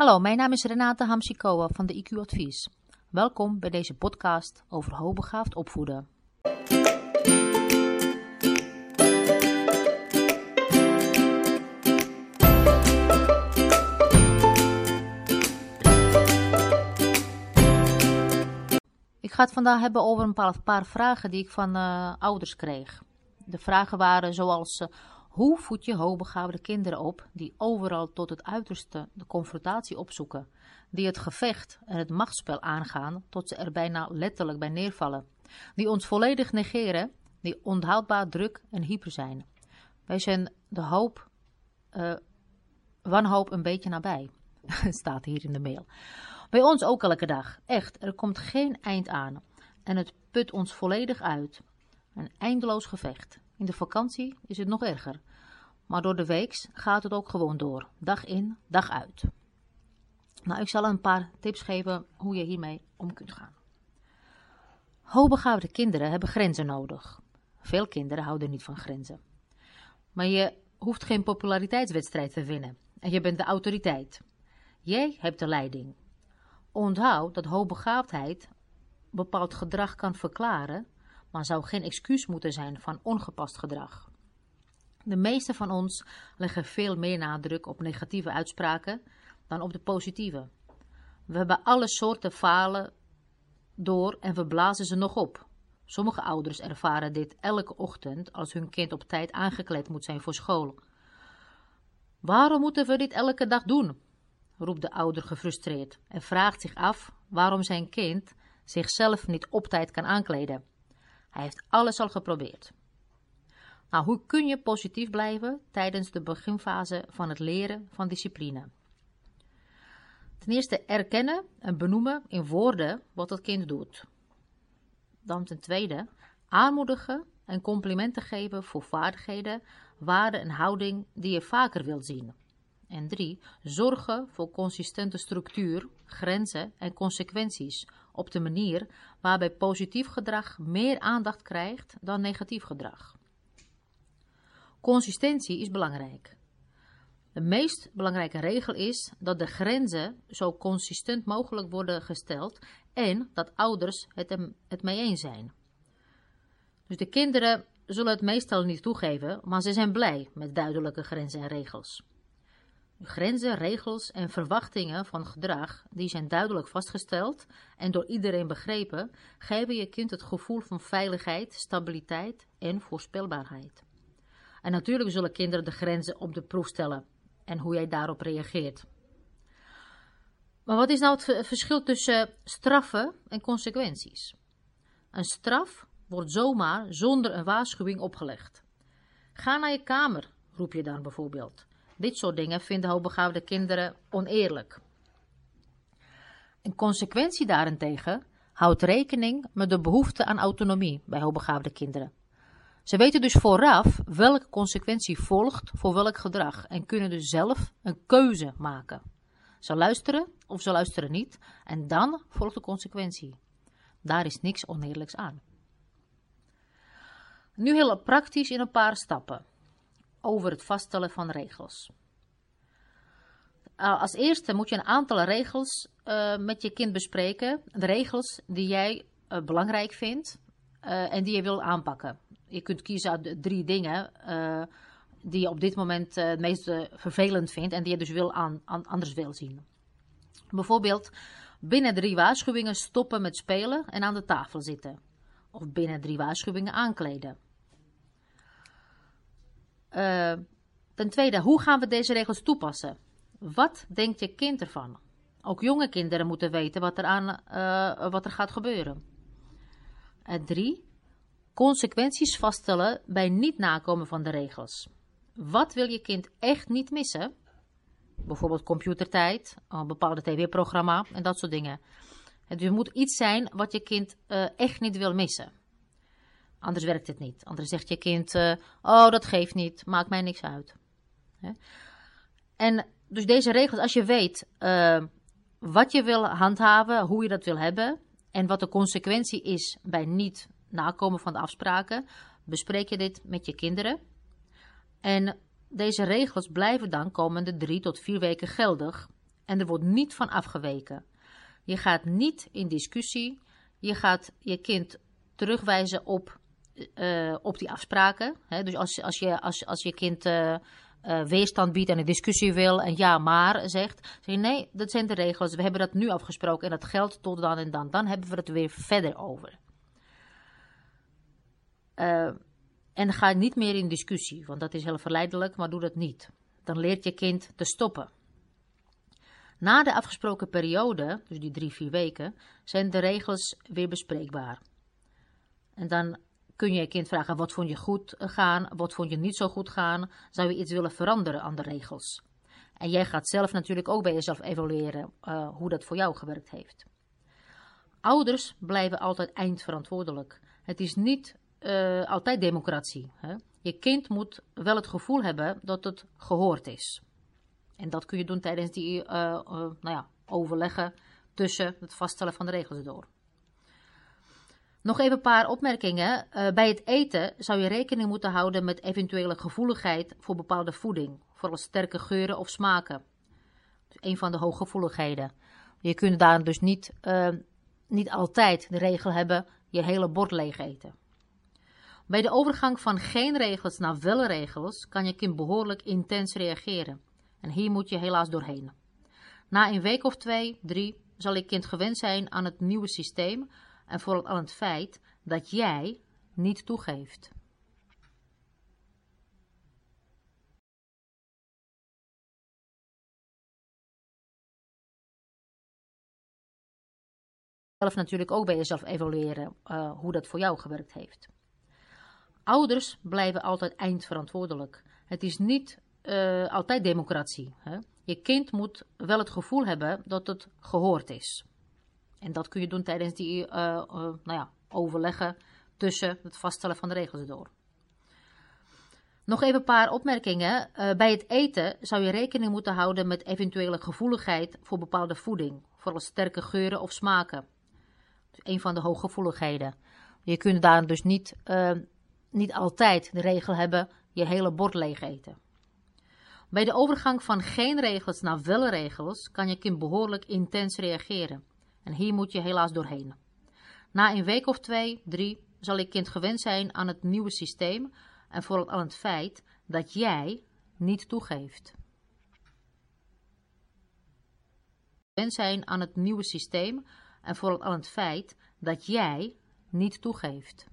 Hallo, mijn naam is Renate Hamsikoa van de IQ Advies. Welkom bij deze podcast over hoogbegaafd opvoeden. Ik ga het vandaag hebben over een paar, paar vragen die ik van uh, ouders kreeg. De vragen waren zoals: uh, hoe voed je hoogbegaafde kinderen op die overal tot het uiterste de confrontatie opzoeken, die het gevecht en het machtsspel aangaan tot ze er bijna letterlijk bij neervallen, die ons volledig negeren, die onhoudbaar druk en hyper zijn. Wij zijn de hoop, uh, wanhoop een beetje nabij, staat hier in de mail. Bij ons ook elke dag. Echt, er komt geen eind aan. En het put ons volledig uit. Een eindeloos gevecht. In de vakantie is het nog erger. Maar door de weeks gaat het ook gewoon door. Dag in, dag uit. Nou, ik zal een paar tips geven hoe je hiermee om kunt gaan. Hoogbegaafde kinderen hebben grenzen nodig. Veel kinderen houden niet van grenzen. Maar je hoeft geen populariteitswedstrijd te winnen. En je bent de autoriteit. Jij hebt de leiding. Onthoud dat hoogbegaafdheid bepaald gedrag kan verklaren, maar zou geen excuus moeten zijn van ongepast gedrag. De meeste van ons leggen veel meer nadruk op negatieve uitspraken dan op de positieve. We hebben alle soorten falen door en we blazen ze nog op. Sommige ouders ervaren dit elke ochtend als hun kind op tijd aangekleed moet zijn voor school. Waarom moeten we dit elke dag doen? roept de ouder gefrustreerd en vraagt zich af waarom zijn kind zichzelf niet op tijd kan aankleden. Hij heeft alles al geprobeerd. Nou, hoe kun je positief blijven tijdens de beginfase van het leren van discipline? Ten eerste erkennen en benoemen in woorden wat het kind doet. Dan ten tweede aanmoedigen en complimenten geven voor vaardigheden, waarden en houding die je vaker wilt zien. En drie, zorgen voor consistente structuur, grenzen en consequenties op de manier waarbij positief gedrag meer aandacht krijgt dan negatief gedrag. Consistentie is belangrijk. De meest belangrijke regel is dat de grenzen zo consistent mogelijk worden gesteld en dat ouders het, het mee eens zijn. Dus de kinderen zullen het meestal niet toegeven, maar ze zijn blij met duidelijke grenzen en regels. Grenzen, regels en verwachtingen van gedrag, die zijn duidelijk vastgesteld en door iedereen begrepen, geven je kind het gevoel van veiligheid, stabiliteit en voorspelbaarheid. En natuurlijk zullen kinderen de grenzen op de proef stellen en hoe jij daarop reageert. Maar wat is nou het verschil tussen straffen en consequenties? Een straf wordt zomaar zonder een waarschuwing opgelegd. Ga naar je kamer, roep je dan bijvoorbeeld. Dit soort dingen vinden hoogbegaafde kinderen oneerlijk. Een consequentie daarentegen houdt rekening met de behoefte aan autonomie bij hoogbegaafde kinderen. Ze weten dus vooraf welke consequentie volgt voor welk gedrag en kunnen dus zelf een keuze maken. Ze luisteren of ze luisteren niet en dan volgt de consequentie. Daar is niks oneerlijks aan. Nu heel praktisch in een paar stappen over het vaststellen van regels. Als eerste moet je een aantal regels uh, met je kind bespreken. De regels die jij uh, belangrijk vindt en die je wil aanpakken. Je kunt kiezen uit drie dingen die je op dit moment het meest vervelend vindt en die je dus wil anders wil zien. Bijvoorbeeld binnen drie waarschuwingen stoppen met spelen en aan de tafel zitten. Of binnen drie waarschuwingen aankleden. Ten tweede, hoe gaan we deze regels toepassen? Wat denkt je kind ervan? Ook jonge kinderen moeten weten wat er, aan, uh, wat er gaat gebeuren. En drie, consequenties vaststellen bij niet nakomen van de regels. Wat wil je kind echt niet missen? Bijvoorbeeld computertijd, een bepaalde tv-programma en dat soort dingen. Het moet iets zijn wat je kind uh, echt niet wil missen. Anders werkt het niet. Anders zegt je kind: uh, Oh, dat geeft niet, maakt mij niks uit. En dus deze regels, als je weet uh, wat je wil handhaven, hoe je dat wil hebben en wat de consequentie is bij niet nakomen van de afspraken, bespreek je dit met je kinderen. En deze regels blijven dan komende drie tot vier weken geldig. En er wordt niet van afgeweken. Je gaat niet in discussie. Je gaat je kind terugwijzen op, uh, op die afspraken. Hè? Dus als, als, je, als, als je kind uh, weerstand biedt en een discussie wil en ja maar zegt, zeg je nee, dat zijn de regels. We hebben dat nu afgesproken en dat geldt tot dan en dan. Dan hebben we het weer verder over. en ga niet meer in discussie, want dat is heel verleidelijk, maar doe dat niet. Dan leert je kind te stoppen. Na de afgesproken periode, dus die drie, vier weken, zijn de regels weer bespreekbaar. En dan kun je je kind vragen, wat vond je goed gaan, wat vond je niet zo goed gaan, zou je iets willen veranderen aan de regels. En jij gaat zelf natuurlijk ook bij jezelf evalueren uh, hoe dat voor jou gewerkt heeft. Ouders blijven altijd eindverantwoordelijk. Het is niet uh, altijd democratie. Hè? Je kind moet wel het gevoel hebben dat het gehoord is. En dat kun je doen tijdens die nou ja, overleggen tussen het vaststellen van de regels door. Nog even een paar opmerkingen. Uh, bij het eten zou je rekening moeten houden met eventuele gevoeligheid voor bepaalde voeding, vooral sterke geuren of smaken. Dus een van de hooggevoeligheden. Je kunt daar dus niet, uh, niet altijd de regel hebben je hele bord leeg eten. Bij de overgang van geen regels naar wel regels kan je kind behoorlijk intens reageren. En hier moet je helaas doorheen. Na een week of twee, drie, zal je kind gewend zijn aan het nieuwe systeem en vooral aan het feit dat jij niet toegeeft. zelf natuurlijk ook bij jezelf evalueren uh, hoe dat voor jou gewerkt heeft. Ouders blijven altijd eindverantwoordelijk. Het is niet uh, altijd democratie. Hè? Je kind moet wel het gevoel hebben dat het gehoord is. En dat kun je doen tijdens die uh, uh, nou ja, overleggen tussen het vaststellen van de regels door. Nog even een paar opmerkingen. Uh, bij het eten zou je rekening moeten houden met eventuele gevoeligheid voor bepaalde voeding, vooral sterke geuren of smaken. Dus een van de hooggevoeligheden. Je kunt daar dus niet, niet altijd de regel hebben je hele bord leeg eten. Bij de overgang van geen regels naar wel regels kan je kind behoorlijk intens reageren. En hier moet je helaas doorheen. Na een week of twee, drie, zal je kind gewend zijn aan het nieuwe systeem en vooral aan het feit dat jij niet toegeeft. Gewend zijn aan het nieuwe systeem en vooral aan het feit dat jij niet toegeeft.